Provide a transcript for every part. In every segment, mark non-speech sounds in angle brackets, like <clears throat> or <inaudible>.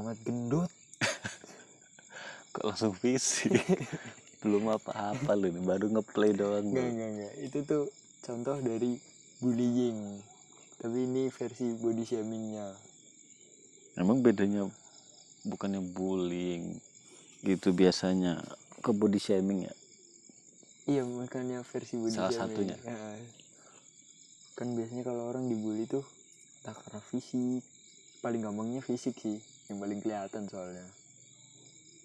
Mamat gendut. <laughs> Kok langsung fisik? <laughs> Belum apa-apa lu nih baru ngeplay doang lu. enggak enggak itu tuh contoh dari bullying. Tapi ini versi body shamingnya. Emang bedanya bukannya bullying gitu biasanya ke body shaming ya? Iya makanya versi body Salah shaming. satunya. Ya. kan biasanya kalau orang dibully tuh entah karena fisik. Paling gampangnya fisik sih yang paling kelihatan soalnya.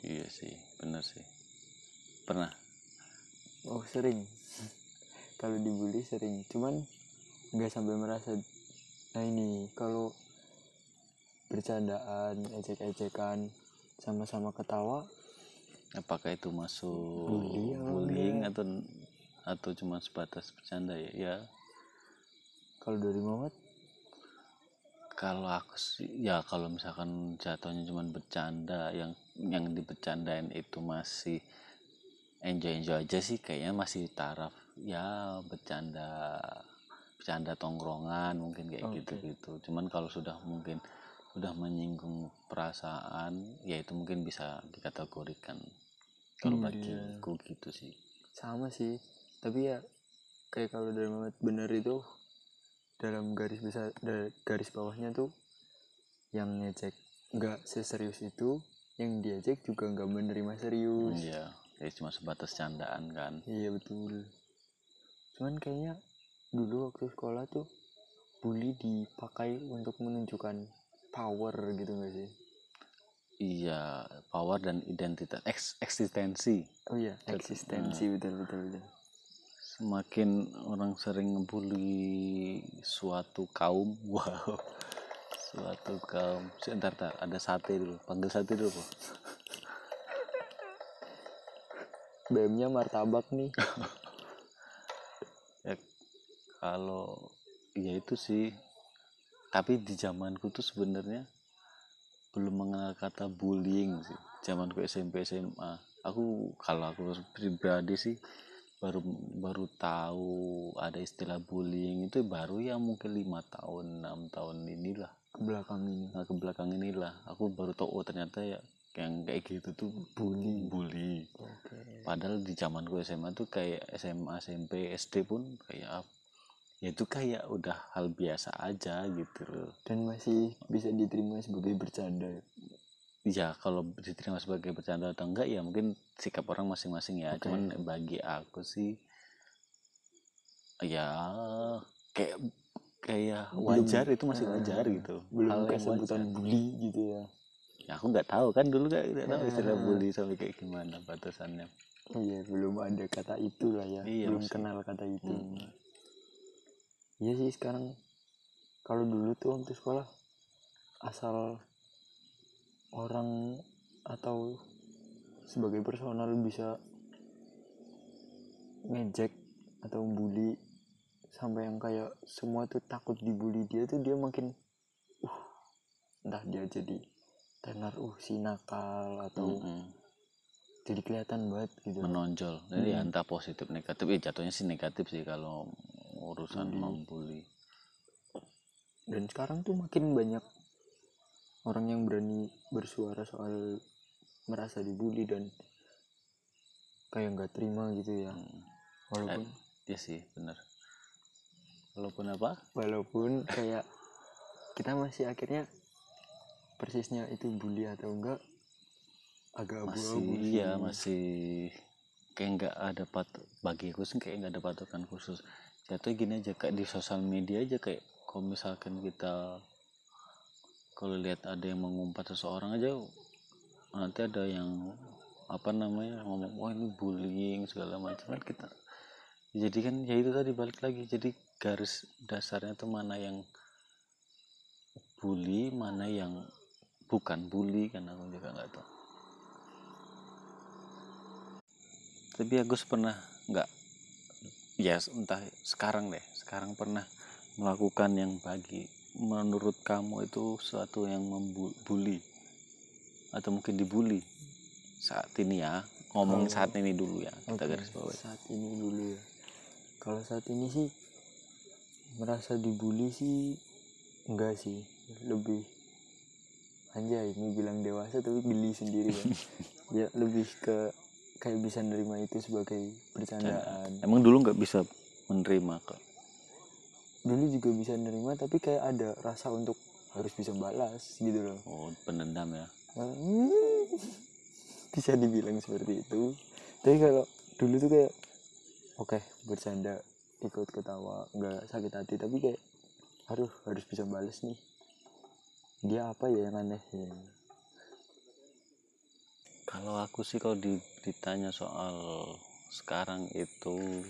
Iya sih bener sih. Pernah? Oh sering. <laughs> Kalau dibully sering. Cuman nggak sampai merasa nah ini kalau bercandaan ejek-ejekan sama-sama ketawa apakah itu masuk apa bullying enggak? atau atau cuma sebatas bercanda ya? Ya. Kalau dari Muhammad kalau aku sih ya kalau misalkan jatuhnya cuma bercanda yang yang dibercandain itu masih enjoy enjoy aja sih kayaknya masih taraf ya bercanda bercanda tongkrongan mungkin kayak Oke. gitu gitu cuman kalau sudah mungkin sudah menyinggung perasaan ya itu mungkin bisa dikategorikan kalau Hmm, bagi iya. gitu sih sama sih tapi ya kayak kalau dari Muhammad bener itu dalam garis besar garis bawahnya tuh yang ngejek nggak seserius itu yang diajak juga nggak menerima serius iya ya cuma sebatas candaan kan Iya betul. Cuman kayaknya dulu waktu sekolah tuh bully dipakai untuk menunjukkan power gitu gak sih? iya power dan identitas eks- eksistensi Oh iya, Betul. eksistensi betul betul betul. Semakin orang sering ngebully suatu kaum <laughs> wow. Suatu kaum. Sebentar tak ada sate dulu. Panggil sate dulu Pak. BM-nya martabak nih. <laughs> ya kalau ya itu sih. Tapi di zamanku tuh sebenarnya belum mengenal kata bullying sih. Zamanku SMP SMA aku kalau aku pribadi sih baru baru tahu ada istilah bullying itu baru ya mungkin lima tahun enam tahun inilah Ke belakang ini. nah, ke belakang inilah aku baru tahu oh ternyata ya yang kayak gitu tuh bully bully Oke. padahal di zamanku SMA tuh kayak SMA SMP SD pun kayak ya itu kayak udah hal biasa aja gitu loh Dan masih bisa diterima sebagai bercanda. Ya kalau diterima sebagai bercanda atau enggak ya mungkin sikap orang masing-masing ya Oke. cuman bagi aku sih ya kayak kayak Belum- wajar itu masih wajar Ah, gitu Belum Hal yang kayak sebutan wajar. bully gitu ya. ya aku nggak tahu kan dulu kan nggak tahu istilah Ah. bully sampai kayak gimana batasannya Oh iya, belum ada kata itu lah ya. Iya, belum masih. kenal kata itu. Hmm. Iya sih sekarang kalau dulu tuh waktu sekolah asal orang atau sebagai personal bisa ngejek atau bully sampai yang kayak semua tuh takut dibully dia tuh dia makin uh entah dia jadi tenar uh si nakal atau Mm-mm. jadi kelihatan banget gitu menonjol jadi ya Hmm. entah positif negatif ya jatuhnya sih negatif sih kalau urusan Hmm. membuli dan sekarang tuh makin banyak orang yang berani bersuara soal merasa dibully dan kayak nggak terima gitu ya walaupun ya sih bener walaupun apa? Walaupun kayak kita masih akhirnya persisnya itu bully atau enggak agak masih abu-abu iya sih. masih kayak nggak ada pat bagi aku sih kayak nggak ada patokan khusus. Jatuh gini aja kayak di sosial media aja kayak kalau misalkan kita kalau lihat ada yang mengumpat seseorang aja nanti ada yang apa namanya ngomong wah ini bullying segala macam. Kan kita jadi kan ya itu tadi balik lagi. Jadi garis dasarnya tuh mana yang bully mana yang bukan bully kan aku juga nggak tahu. Tapi Agus pernah nggak? Ya entah sekarang deh. Sekarang pernah melakukan yang bagi menurut kamu itu suatu yang membuli atau mungkin dibully saat ini ya? Ngomongin Kalau- saat ini dulu ya kita Oke, garis bawah saat ini dulu ya. Kalau saat ini sih merasa dibully sih enggak sih. Lebih anjay mau bilang dewasa tapi geli sendiri kan. <laughs> Ya lebih ke kayak bisa nerima itu sebagai bercandaan. Emang dulu nggak bisa menerima kok dulu juga bisa nerima tapi kayak ada rasa untuk harus bisa balas gitu loh. Oh pendendam ya. Hmm, <laughs> bisa dibilang seperti itu. Tapi kalau dulu tuh kayak oke bercanda ikut ketawa nggak sakit hati tapi kayak aduh harus bisa balas nih. Dia apa ya yang aneh ya? Kalau aku sih kalau di- ditanya soal sekarang itu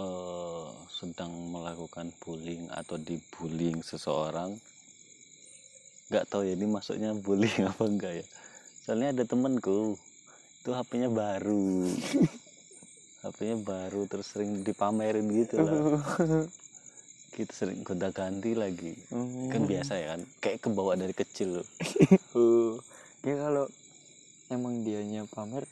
eh, sedang melakukan bullying atau dibullying seseorang nggak tahu ya ini maksudnya bullying <laughs> apa enggak ya. Soalnya ada temenku itu HP-nya baru. <laughs> HP-nya baru terus sering dipamerin gitu lah. <laughs> Gitu sering gonta ganti lagi kan biasa ya kan kayak kebawa dari kecil. Loh Oh, ya kalau emang dianya pamer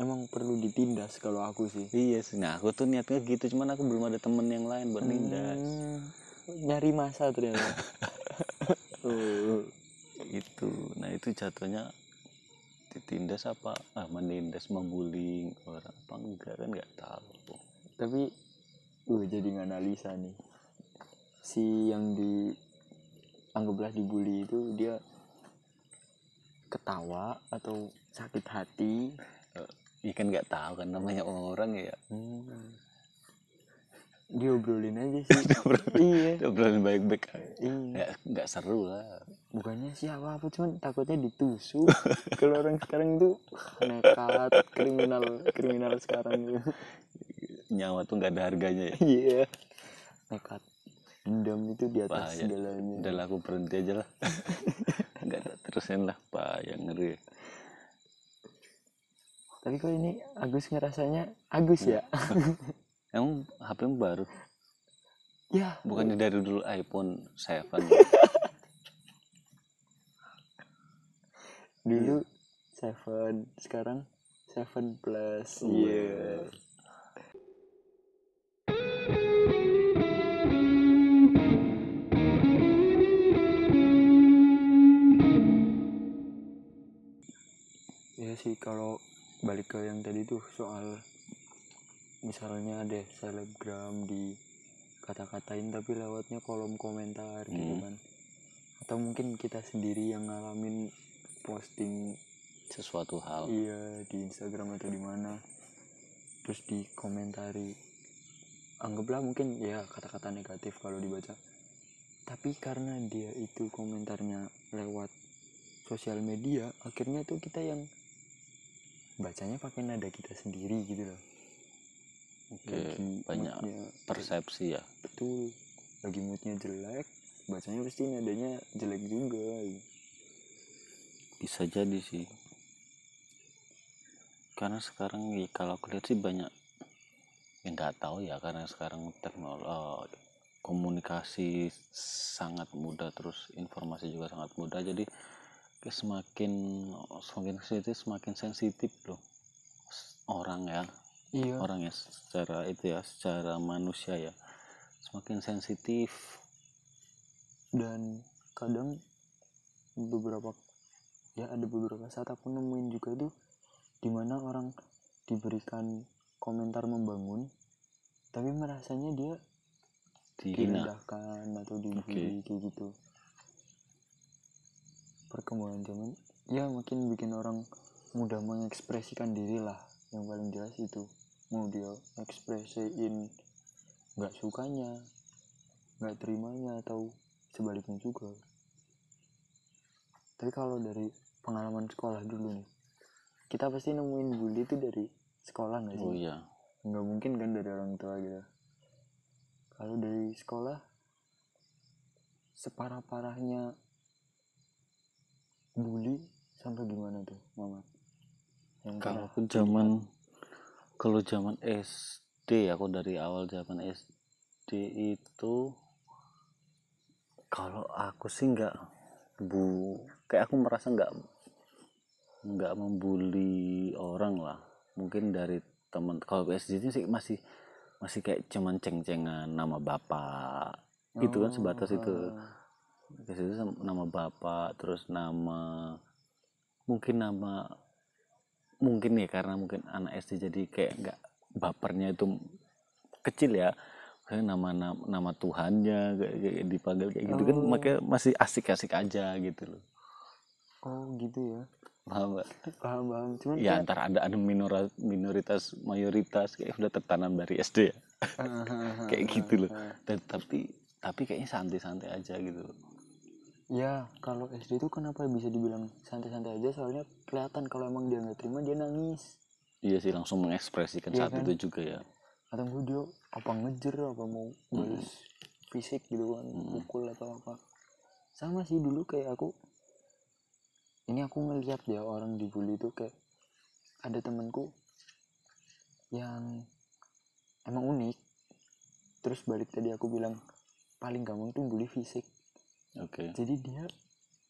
emang perlu ditindas kalau aku sih. Iya sih. Nah aku tuh niatnya gitu cuman aku belum ada temen yang lain buat nindas Hmm, nyari masa ternyata. <laughs> Oh. itu. Nah itu jatuhnya ditindas apa? Ah menindas membullying orang. Apa enggak? Kan nggak tahu. Tapi uh jadi nganalisa nih. Si yang di anggaplah dibully itu dia ketawa atau sakit hati Iya kan nggak tahu kan namanya orang ya. Hmm. diobrolin aja sih. <laughs> Iya. Obrolan baik-baik. Iya. Ya nggak seru lah. Bukannya siapa apa cuman takutnya ditusuk. Kalau orang sekarang tuh nekat kriminal kriminal sekarang gitu nyawa tuh nggak ada harganya ya? Iya. Nekat. Dendam itu di atas Bahaya. segalanya. Udah lah, aku berhenti aja lah. <laughs> Nggak terusin lah. Pak yang ngeri tapi kok ini Agus ngerasanya Agus ya? <laughs> Emang HP -mu baru? Ya. Bukannya dari dulu iPhone 7 dulu seven sekarang seven plus. Iya. Ya sih kalau balik ke yang tadi tuh soal misalnya ada selebgram di kata-katain tapi lewatnya kolom komentar gitu Hmm. kan. Atau mungkin kita sendiri yang ngalamin posting sesuatu hal. Iya di Instagram atau di mana. Terus dikomentari. Anggaplah mungkin ya kata-kata negatif kalau dibaca. Tapi karena dia itu komentarnya lewat sosial media akhirnya tuh kita yang bacanya pakai nada kita sendiri gitu loh. Oke Lagi banyak moodnya- persepsi ya. Betul lagi moodnya jelek bacanya pasti nadanya jelek juga. Bisa jadi sih. Karena sekarang ya, kalau aku lihat sih banyak yang nggak tahu ya karena sekarang teknologi komunikasi sangat mudah terus informasi juga sangat mudah. Jadi semakin semakin ke sini semakin sensitif loh. Orang ya. Iya. Orang ya secara itu ya secara manusia ya. Semakin sensitif. Dan kadang beberapa ya ada beberapa saat aku nemuin juga tuh di mana orang diberikan komentar membangun tapi merasanya dia dihina. direndahkan atau dibully kayak gitu perkembangan zaman ya makin bikin orang mudah mengekspresikan diri lah. Yang paling jelas itu mau dia ekspresiin nggak sukanya nggak terimanya atau sebaliknya juga. Tapi kalau dari pengalaman sekolah dulu nih kita pasti nemuin bully itu dari sekolah nggak sih? Oh iya. Nggak mungkin kan dari orang tua gitu. Kalau dari sekolah separah parahnya bully sampai gimana tuh mama? Yang kalau aku zaman kalau zaman SD aku dari awal zaman SD itu kalau aku sih nggak bu kayak aku merasa nggak nggak membuli orang lah. Mungkin dari teman kalau SD ini sih masih masih kayak cuman ceng-cengan nama bapak. Gitu kan sebatas itu. Ah, ke situ nama bapak terus nama mungkin nama mungkin ya karena mungkin anak SD jadi kayak nggak bapernya itu kecil ya. Kayak nama nama, nama Tuhannya kayak, kayak dipanggil kayak gitu kan Oh. makanya masih asik-asik aja gitu loh. Oh gitu ya. Paham nggak? paham paham. Cuman ya kayak- antar ada ada minora- minoritas mayoritas kayak udah tertanam dari SD ya. <laughs> Kayak gitu loh. Dan, tapi tapi kayaknya santai-santai aja gitu. loh. Ya kalau SD itu kenapa bisa dibilang santai-santai aja? Soalnya kelihatan kalau emang dia nggak terima dia nangis. Iya sih langsung mengekspresikan Iya saat kan? itu juga ya. Atau enggak dia apa ngejer apa mau balas fisik gitu kan Mm. pukul atau apa. Sama sih dulu kayak aku ini aku ngeliat ya orang dibully itu kayak ada temanku yang emang unik. Terus balik tadi aku bilang paling gampang tuh bully fisik oke. Jadi dia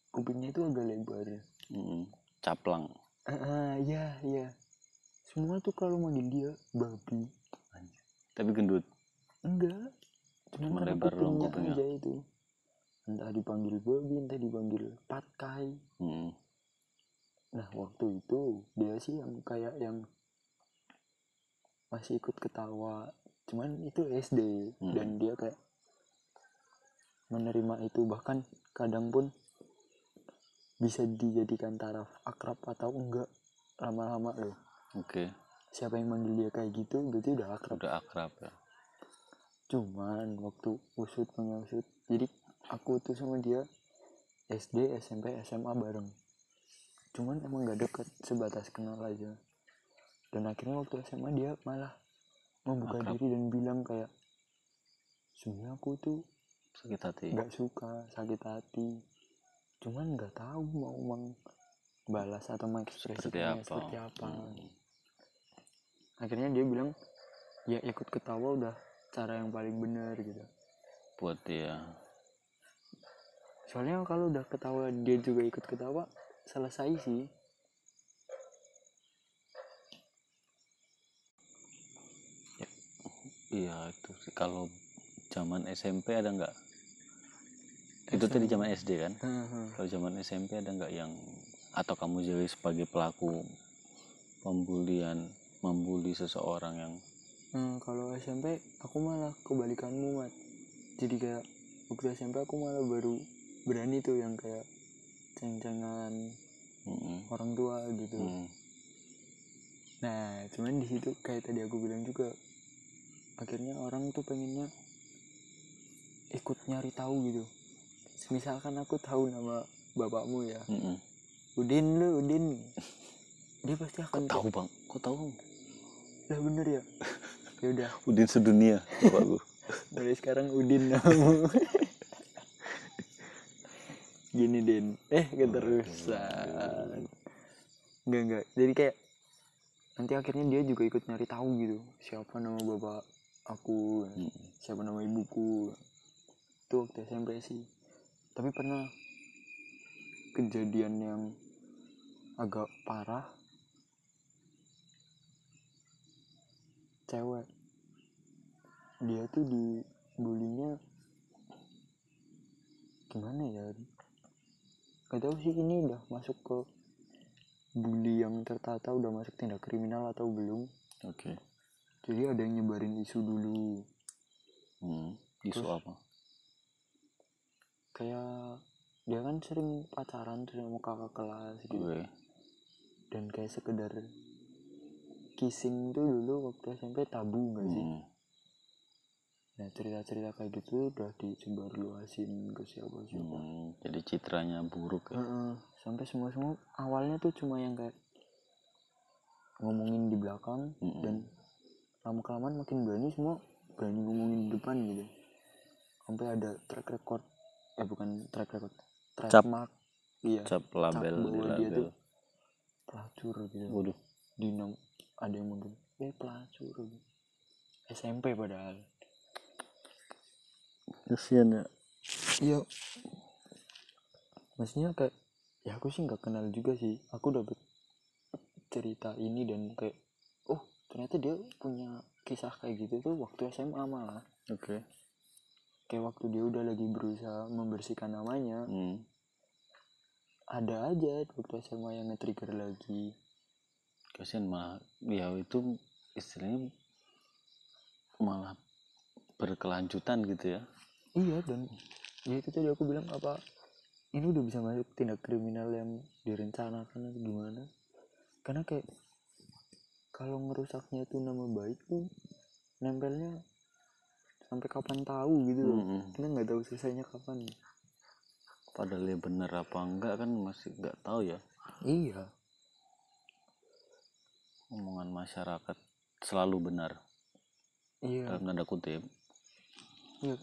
kupingnya itu agak lebar Mm-mm. caplang. Ah ah, iya iya. Semua tuh kalau manggil dia babi. Tapi gendut? Enggak. Cuma lebar kupingnya kupingnya. aja itu. Entah dipanggil babi entah dipanggil patkai. Mm. nah waktu itu dia sih yang kayak yang masih ikut ketawa. Cuman itu SD Hmm. dan dia kayak menerima itu. Bahkan kadang pun bisa dijadikan taraf akrab atau enggak lama-lama loh oke. Siapa yang manggil dia kayak gitu berarti udah akrab. Udah akrab ya. Cuman waktu usut punya usut jadi aku tuh sama dia SD SMP SMA bareng. Cuman emang gak deket sebatas kenal aja. Dan akhirnya waktu SMA dia malah membuka Akrab. diri dan bilang kayak sebenarnya aku tuh sakit hati. Nggak suka sakit hati. Cuman nggak tahu mau membalas atau seperti mengekspresikannya apa? seperti apa. Mm. akhirnya dia bilang ya ikut ketawa udah cara yang paling benar gitu. Buat dia. Soalnya kalau udah ketawa dia juga ikut ketawa selesai sih. Iya itu sih. Kalau zaman SMP ada nggak? Itu tadi zaman SD kan? Kalau zaman SMP ada nggak yang atau kamu jadi sebagai pelaku pembulian membuli seseorang yang Hmm, kalau SMP aku malah kebalikanmu mat. Jadi kayak waktu SMP aku malah baru berani tuh yang kayak ceng-cengan mm, orang tua gitu. Mm, nah cuman di situ kayak tadi aku bilang juga akhirnya orang tuh pengennya ikut nyari tahu gitu. Misalkan aku tahu nama bapakmu ya. Mm, mm. Udin lu Udin. Dia pasti akan tahu bang? Kok tahu? Lah bener ya? <laughs> Ya udah Udin sedunia bapakku. <laughs> Mulai sekarang Udin namamu. <laughs> Gini Din. Eh keterusan. Enggak enggak jadi kayak nanti akhirnya dia juga ikut nyari tahu gitu. Siapa nama bapak aku? Siapa nama ibuku itu waktu SMP sih. Tapi pernah kejadian yang agak parah. Cewek. Dia tuh dibulinya gimana ya gak tahu sih ini udah masuk ke bully yang tertata udah masuk tindak kriminal atau belum. Oke. Jadi ada yang nyebarin isu dulu. Mm, isu Terus? apa kayak dia kan sering pacaran tuh sama kakak kelas gitu. Oke dan kayak sekedar kissing tuh dulu waktu SMP tabu gak sih? Mm, nah cerita-cerita kayak gitu udah disebar luasin ke siapa siapa mm, jadi citranya buruk ya? Heeh, sampai semua semua awalnya tuh cuma yang kayak ngomongin di belakang Mm-mm. dan lama kelamaan makin berani semua berani ngomongin di depan gitu. Sampai ada track record eh bukan track record. Track Cap. mark. Iya. Cap label bahwa di dia label. tuh pelacur gitu. Waduh. Di nom ada yang mungkin eh pelacur. Gitu. SMP padahal. Kasihan ya. Iya. Maksudnya kayak ya aku sih nggak kenal juga sih. Aku dapet cerita ini dan kayak oh ternyata dia punya kisah kayak gitu tuh waktu SMA malah. Oke kayak waktu dia udah lagi berusaha membersihkan namanya hmm. ada aja waktu SMA yang nge-trigger lagi. Kasihan malah ya itu istilahnya malah berkelanjutan gitu ya. Iya dan ya itu tadi aku bilang apa ini udah bisa masuk tindak kriminal yang direncanakan atau gimana? Karena kayak kalau ngerusaknya itu nama baik tuh nempelnya sampai kapan tahu gitu loh. Mm-mm. kita nggak tahu selesainya kapan. Padahal ya bener apa enggak kan masih nggak tahu ya. Iya. Omongan masyarakat selalu benar. Iya. Dalam tanda kutip. Iya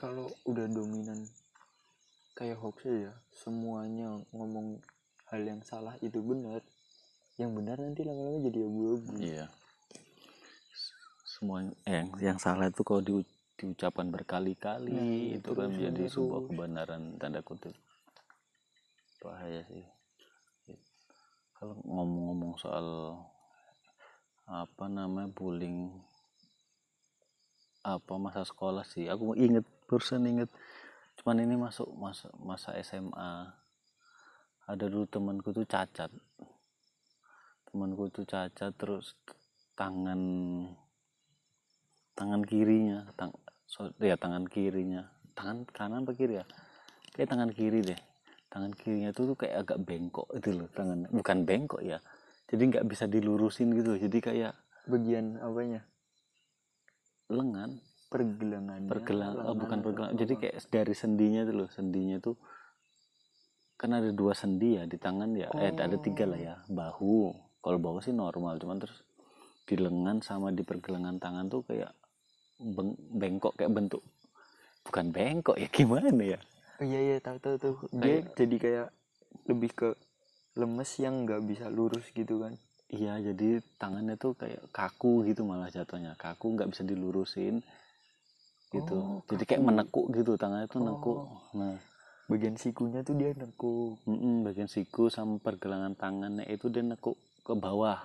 kalau udah dominan kayak hoax ya semuanya ngomong hal yang salah itu benar yang benar nanti lama-lama jadi abu-abu. Iya. Semua eh, yang yang salah itu kalau diu- diucapkan berkali-kali Nah, itu kan terus menjadi menerus. sebuah kebenaran tanda kutip. Bahaya sih. Kalau ngomong-ngomong soal apa namanya bullying apa masa sekolah sih aku inget barusan inget cuman ini masuk masa masa SMA ada dulu temanku tuh cacat. Temanku tuh cacat terus tangan tangan kirinya tang so, ya tangan kirinya. Tangan kanan apa kiri ya? Kayak tangan kiri deh. Tangan kirinya tuh, tuh kayak agak bengkok itu loh tangan. Bukan bengkok ya. Jadi nggak bisa dilurusin gitu jadi kayak bagian apanya? lengan. Pergelangannya? Pergelang oh, bukan atau pergelang apa? jadi kayak dari sendinya tuh loh. Sendinya tuh kan ada dua sendi ya di tangan ya. Eh ada tiga lah ya. Bahu. Kalau bahu sih normal. Cuman terus di lengan sama di pergelangan tangan tuh kayak bengkok kayak bentuk bukan bengkok ya <laughs> gimana ya? Oh, iya iya tahu tahu tuh dia jadi kayak lebih ke lemes yang nggak bisa lurus gitu kan. Iya jadi tangannya tuh kayak kaku gitu malah jatuhnya. Kaku nggak bisa dilurusin gitu. Oh, jadi kayak menekuk gitu tangannya tuh nekuk. Oh. nah. Bagian sikunya tuh dia nekuk. Mm-mm, bagian siku sama pergelangan tangannya itu dia nekuk ke bawah.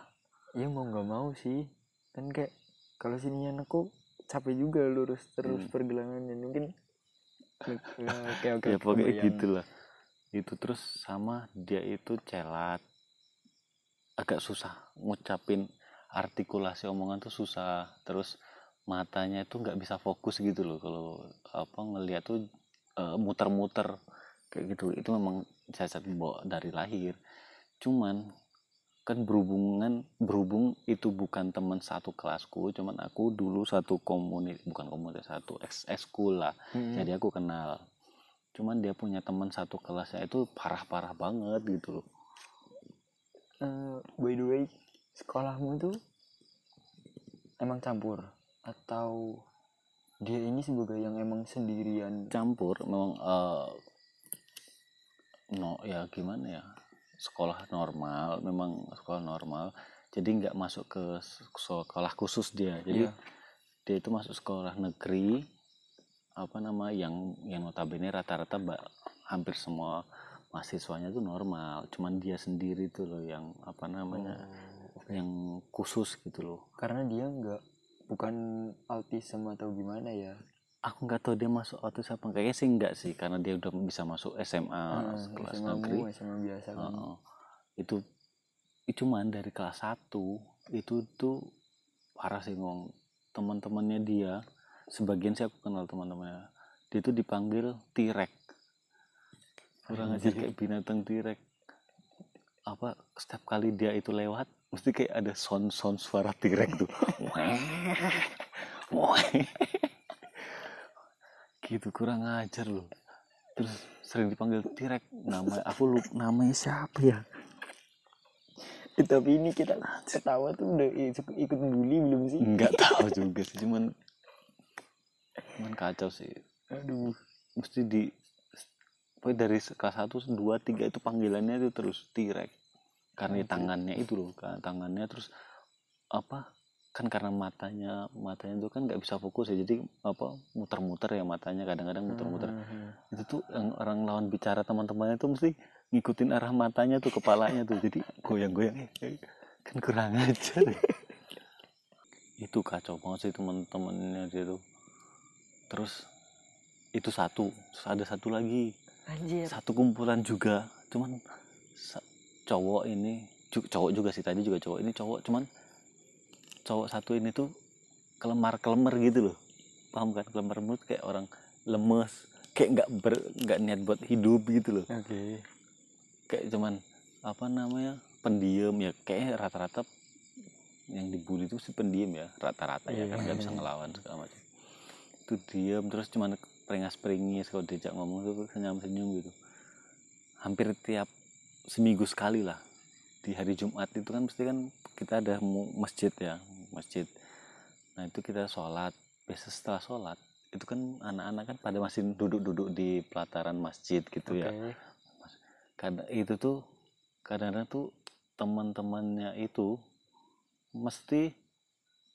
Ya mau nggak mau sih. Kan kayak kalau sininya nekuk capek juga lurus terus Hmm. pergelangannya. Mungkin oke oke ya pokoknya kebayang. gitu. Lah itu terus sama dia itu celat. Agak susah ngucapin artikulasi omongan tuh susah. Terus matanya itu nggak bisa fokus gitu loh. Kalau apa ngeliat tuh eh, muter-muter. Kayak gitu. Itu memang cacat bawa dari lahir. Cuman kan berhubungan berhubung itu bukan teman satu kelasku cuman aku dulu satu komunitas bukan komunitas satu ex ekskul lah. Mm-mm. jadi aku kenal. Cuman dia punya teman satu kelasnya itu parah-parah banget gitu loh. Eh, by the way sekolahmu tuh emang campur? Atau dia ini sebagai yang emang sendirian? Campur memang eh, no ya gimana ya sekolah normal memang sekolah normal jadi nggak masuk ke sekolah khusus dia. Jadi Iya. dia itu masuk sekolah negeri apa nama yang yang notabene rata-rata hampir semua mahasiswanya itu normal. Cuman dia sendiri tuh loh yang apa namanya Oh, yang khusus gitu loh. Karena dia nggak bukan autism atau gimana ya aku nggak tahu dia masuk autis apa kayaknya sih enggak sih karena dia udah bisa masuk SMA Ah, kelas SMA negeri. mu, SMA biasa kan. Heeh. itu itu cuman dari kelas 1 itu tuh parah sih ngomong. Teman-temannya dia sebagian sih aku kenal teman-temannya dia tuh dipanggil tirek kurang aja kayak binatang tirek apa setiap kali dia itu lewat mesti kayak ada sound sound suara tirek tuh <laughs> gitu kurang ajar loh. Terus sering dipanggil tirek nama aku lu namanya siapa ya? Eh, tapi ini kita ketawa tuh udah ikut bully belum sih? Nggak tahu juga sih cuman cuman kacau sih. Aduh. Mesti di dari kelas satu dua tiga itu panggilannya itu terus tirek karena tangannya itu loh kan tangannya terus apa kan karena matanya matanya itu kan nggak bisa fokus ya. Jadi apa muter-muter ya matanya. Kadang-kadang muter-muter. Hmm, itu tuh yang orang lawan bicara teman-temannya tuh mesti ngikutin arah matanya tuh kepalanya tuh. Jadi goyang-goyang. Kan kurang ajar ya. itu kacau banget sih teman-temannya dia tuh. Terus itu satu. Terus ada satu lagi. Anjir. Satu kumpulan juga. Cuman cowok ini cowok juga sih. Tadi juga cowok ini cowok. Cuman cowok satu ini tuh kelemar kelemar gitu loh. Paham kan? Kelemar kelemar kayak orang lemes kayak nggak ber nggak niat buat hidup gitu loh. Oke. Kayak cuman apa namanya pendiam ya. Kayaknya rata-rata yang dibully itu sih pendiam ya rata-rata ya kan nggak bisa ngelawan segala macam. Itu diam terus cuman peringas peringis kalau diajak ngomong tuh senyum senyum gitu. Hampir tiap seminggu sekali lah. Di hari Jumat itu kan pasti kan kita ada masjid ya masjid. Nah itu kita sholat. Biasa setelah sholat itu kan anak-anak kan pada masih duduk-duduk di pelataran masjid gitu ya. Oke. Kadang itu tuh kadang-kadang tuh teman-temannya itu mesti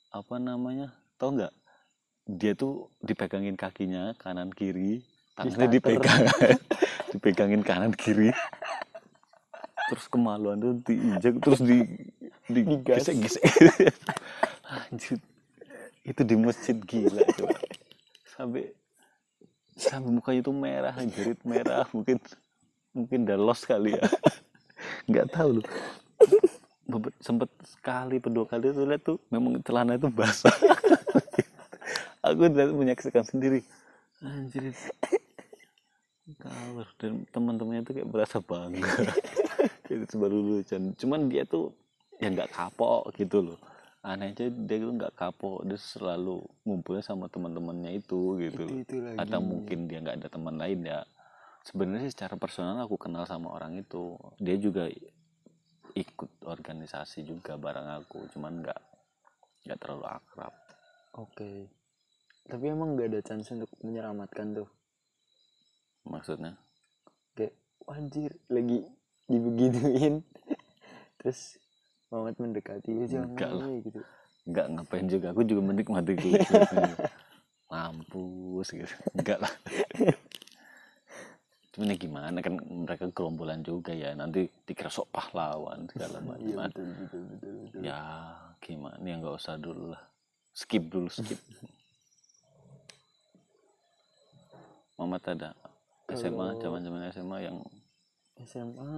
apa namanya tau nggak? Dia tuh dipegangin kakinya kanan kiri tangannya dipegang <laughs> dipegangin kanan kiri. Terus kemaluan tuh diinjak terus di di <laughs> Anjir itu di masjid gila coba. Sampai sampai mukanya tuh merah jerit merah mungkin mungkin udah lost kali ya. Nggak tahu loh. Sempet sekali kedua kali tuh lihat tuh memang celana itu basah. Aku udah menyaksikan sendiri. Anjir. Kawar dan teman-temannya tuh kayak berasa bangga. Itu baru lucu. Cuman dia tuh ya nggak kapok gitu loh aneh aja dia tuh nggak kapok dia selalu ngumpulnya sama teman-temannya itu gitu itu itu lagi. Atau mungkin dia nggak ada teman lain ya. Sebenarnya secara personal aku kenal sama orang itu. Dia juga ikut organisasi juga bareng aku cuman nggak nggak terlalu akrab. Oke. Tapi emang nggak ada chance untuk menyelamatkan tuh? Maksudnya? Kayak "Wah, anjir lagi dibegituin. <laughs> Terus Mamat mendekati ya Enggak lah. woy," gitu. Nggak ngapain juga? Aku juga menikmati itu mampus gitu. Enggak lah. Cuman ya gimana kan mereka gerombolan juga ya. Nanti dikira sok pahlawan segala iya macam. betul betul betul betul. Ya gimana? Ya nggak usah dulu lah. Skip dulu skip. Mamat ada SMA zaman zaman SMA yang SMA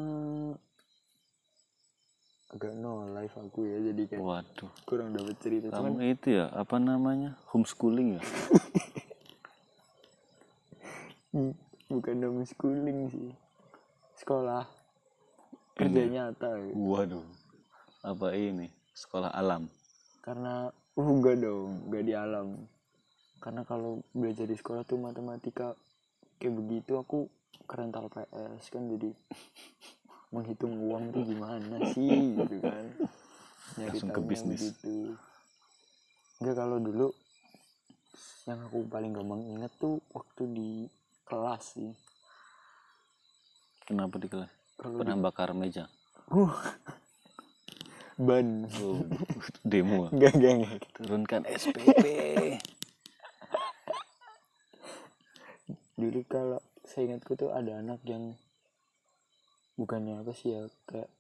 agak no life aku ya jadi kayak waduh. kurang dapat cerita. Cuman kamu itu ya apa namanya? Homeschooling ya? Hmm, bukan homeschooling sih. Sekolah kerja Ini. nyata gitu. waduh. Apa ini? Sekolah alam. Karena uh enggak dong enggak di alam. Karena kalau belajar di sekolah tuh matematika kayak begitu aku kerental PS kan jadi <laughs> menghitung uang tuh gimana <laughs> sih gitu kan. Nyari Langsung ke bisnis. begitu enggak kalau dulu yang aku paling gampang inget tuh waktu di kelas sih. Kenapa di kelas? Kalau pernah di, bakar meja uh, <laughs> ban. Oh, demo. <laughs> Enggak enggak enggak turunkan SPP dulu kalau saya ingatku tuh ada anak yang bukannya apa sih ya kayak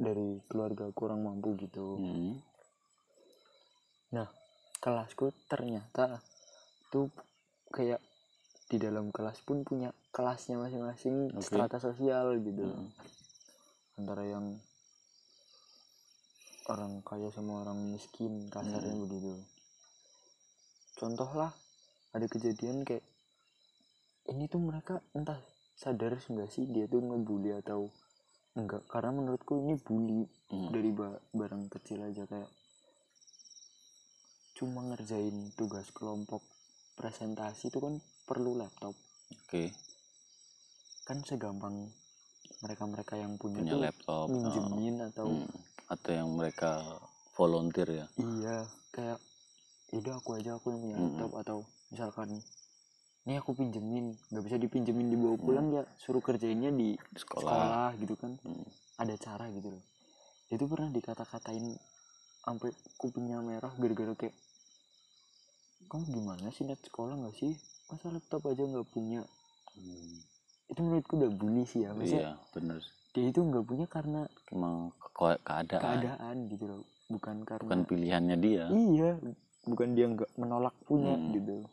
dari keluarga kurang mampu gitu Hmm, kelasku ternyata tuh kayak di dalam kelas pun punya kelasnya masing-masing Oke. strata sosial gitu hmm. antara yang orang kaya sama orang miskin kasarnya Hmm. begitu contoh lah ada kejadian kayak ini tuh mereka entah sadar nggak sih dia tuh ngebully atau enggak karena menurutku ini bully Hmm. dari ba- barang kecil aja kayak cuma ngerjain tugas kelompok presentasi itu kan perlu laptop oke kan segampang mereka-mereka yang punya, punya laptop oh, minjemin atau hmm. atau yang mereka volunteer ya iya kayak udah aku aja aku yang punya Mm-mm. laptop atau misalkan ini aku pinjemin nggak bisa dipinjemin dibawa pulang ya. Suruh kerjainnya di di sekolah, sekolah gitu kan. Hmm. ada cara gitu loh. Itu pernah dikata-katain sampai kupingnya merah gara-gara kayak kamu gimana sih net sekolah nggak sih? Masa laptop aja nggak punya? Hmm. itu menurutku udah bully sih ya maksudnya iya bener. dia itu nggak punya karena emang ke- keadaan. keadaan gitu loh. Bukan karena bukan pilihannya dia. Iya bukan dia nggak menolak punya Hmm. gitu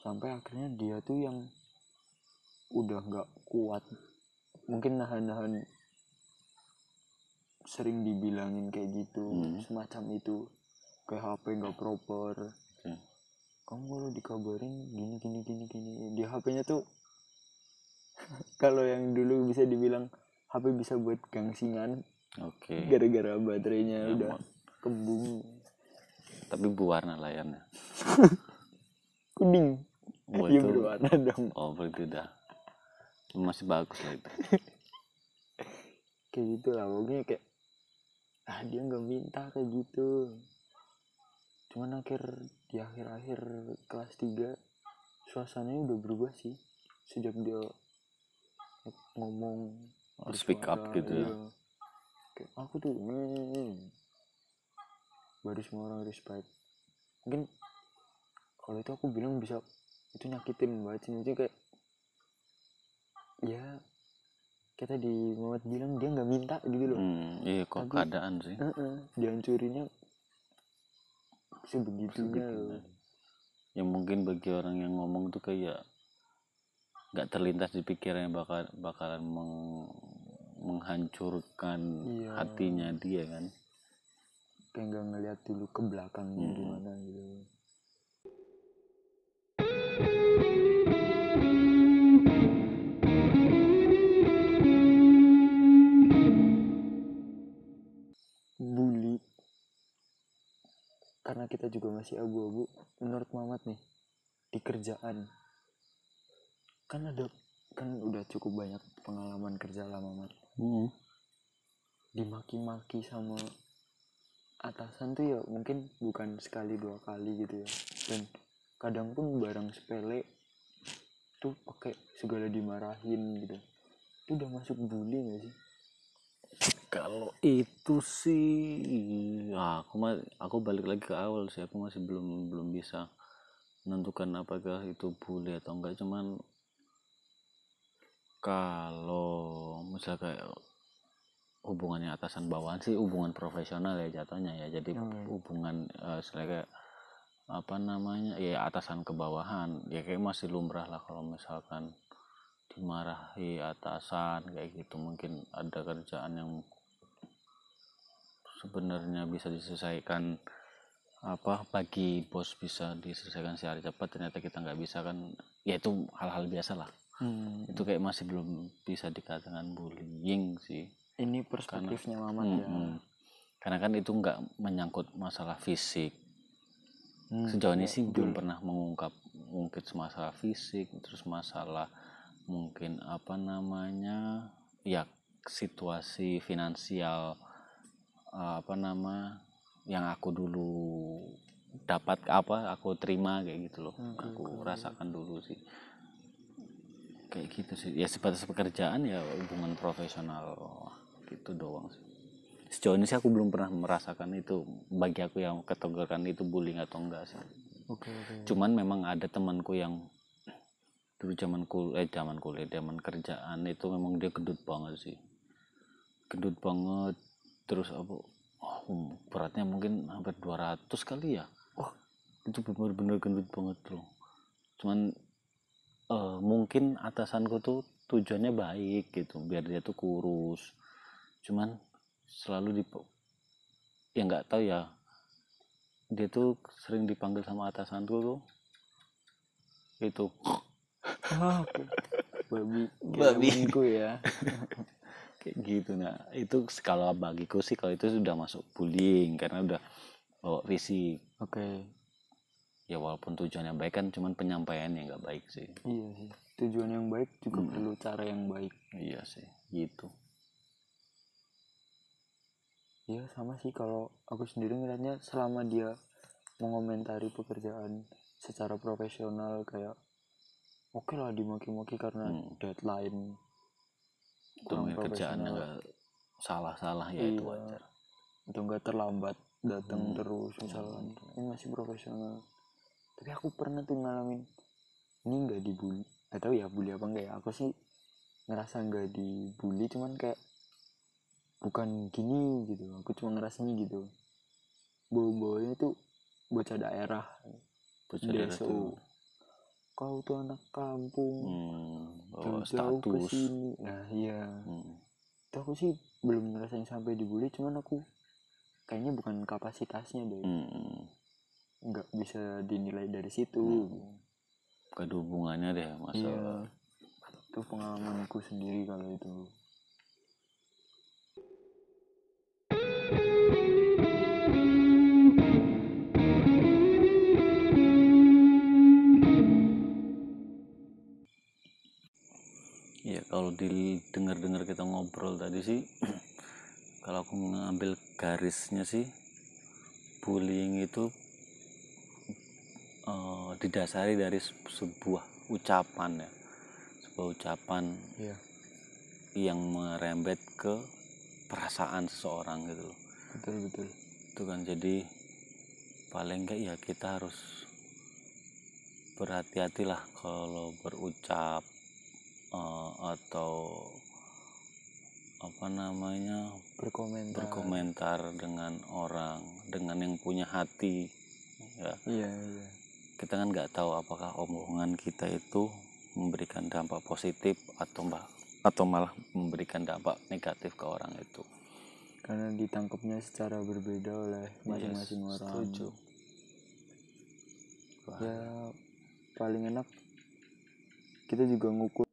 sampai akhirnya dia tuh yang udah nggak kuat. Mungkin nahan-nahan sering dibilangin kayak gitu Hmm. semacam itu. Kayak HP nggak proper. Hmm. kamu kalau dikabarin gini gini gini gini. Di HP-nya tuh <laughs> kalau yang dulu bisa dibilang HP bisa buat gangsingan oke. gara-gara baterainya Ya, udah kembung. Tapi berwarna layarnya <laughs> kuning Oh, ya itu- berwarna dong. Oh berarti udah. Masih bagus lah itu. Kayak gitu lah pokoknya kayak ah dia nggak minta kayak gitu. Cuman akhir di akhir-akhir kelas 3 suasananya udah berubah sih. Sejak dia ngomong Oh, speak up gitu ya. iya. kayak aku tuh hmm, baru semua orang respect. Mungkin kalau itu aku bilang bisa itu nyakitin banget sih maksudnya kayak ya kita di Muhammad bilang dia nggak minta gitu loh hmm, iya kok Tapi- keadaan sih Heeh, dihancurinnya sebegitunya loh Sebegitunya. yang mungkin bagi orang yang ngomong tuh kayak nggak terlintas di pikirannya bakal bakalan meng- menghancurkan Iya. hatinya dia kan kayak nggak ngeliat dulu ke belakangnya Mm-mm. gimana gitu karena kita juga masih abu-abu menurut Mamat nih di kerjaan kan ada kan udah cukup banyak pengalaman kerja lah Mamat. Hmm. dimaki-maki sama atasan tuh ya mungkin bukan sekali dua kali gitu ya. Dan kadang pun barang sepele tuh pakai segala dimarahin gitu. Itu udah masuk bully gak sih kalau itu sih ah, aku mah aku balik lagi ke awal sih. Aku masih belum belum bisa menentukan apakah itu bully atau enggak. Cuman kalau misalnya kayak hubungannya atasan bawahan sih hubungan profesional ya jatuhnya ya. Jadi Hmm. hubungan istilahnya kayak apa namanya ya atasan ke bawahan. Ya kayak masih lumrah lah kalau misalkan dimarahi atasan kayak gitu. Mungkin ada kerjaan yang sebenarnya bisa diselesaikan apa bagi bos bisa diselesaikan secara cepat ternyata kita nggak bisa kan ya itu hal-hal biasa lah. Hmm, itu kayak masih belum bisa dikatakan bullying sih. Ini perspektifnya Mamat ya. Mm-mm. karena kan itu nggak menyangkut masalah fisik. Hmm, sejauh ini ya, sih betul. belum pernah mengungkap mungkin masalah fisik terus masalah mungkin apa namanya ya situasi finansial apa nama yang aku dulu dapat apa aku terima kayak gitu loh. Oke, aku oke. rasakan dulu sih. Kayak gitu sih. Ya sebatas pekerjaan ya hubungan profesional gitu doang sih. Sejauh ini sih aku belum pernah merasakan itu bagi aku yang kategorikan itu bullying atau enggak sih. Oke oke. Cuman memang ada temanku yang dulu zaman kul eh zaman kuliah zaman kerjaan itu memang dia gendut banget sih. Gendut banget terus apa oh, beratnya mungkin hampir 200 kali ya Wah. itu benar-benar gendut banget loh cuman eh, mungkin atasanku tuh tujuannya baik gitu biar dia tuh kurus cuman selalu di ya nggak tahu ya dia tuh sering dipanggil sama atasanku tuh itu <laughs> oke. babi Babi. ya <laughs> kayak gitu. Nah itu kalau bagiku sih kalau itu sudah masuk bullying karena udah bawa fisik. Oke. Ya walaupun tujuannya baik kan cuman penyampaiannya nggak baik sih. Iya sih. Tujuan yang baik juga Hmm. perlu cara yang baik. Iya sih gitu. Iya sama sih kalau aku sendiri ngeliatnya selama dia mengomentari pekerjaan secara profesional kayak oke lah dimaki-maki karena Hmm. deadline kurang kerjaannya profesional. nggak salah-salah ya itu Iya. wajar. Atau enggak terlambat datang Hmm. terus misalkan. Ini masih profesional. Tapi aku pernah tuh ngalamin ini enggak dibully. Gak tahu ya bully apa enggak ya. Aku sih ngerasa enggak dibully cuman kayak bukan gini gitu. Aku cuma ngerasanya gitu. Bawa bawanya tuh bocah daerah. Bocah daerah tuh. Kau tuh anak kampung. Hmm, oh, jauh-jauh ke status. sini. Nah iya. Hmm. itu aku sih belum ngerasain sampai dibully cuman aku kayaknya bukan kapasitasnya deh. Hmm. nggak bisa dinilai dari situ. Hmm. gak ada hubungannya deh iya. Masalah itu pengalamanku sendiri kalau itu kalau didengar-dengar kita ngobrol tadi sih <clears throat> kalau aku mengambil garisnya sih bullying itu eh, didasari dari se- sebuah ucapan ya. Sebuah ucapan iya. yang merembet ke perasaan seseorang gitu loh. Betul betul. Itu kan jadi paling enggak ya kita harus berhati-hatilah kalau berucap eh, atau apa namanya berkomentar. berkomentar dengan orang dengan yang punya hati ya. Iya iya. Kita kan nggak tahu apakah omongan kita itu memberikan dampak positif atau mbak atau malah memberikan dampak negatif ke orang itu. Karena ditangkapnya secara berbeda oleh masing-masing Yes, orang. setuju. Wah, ya paling enak kita juga ngukur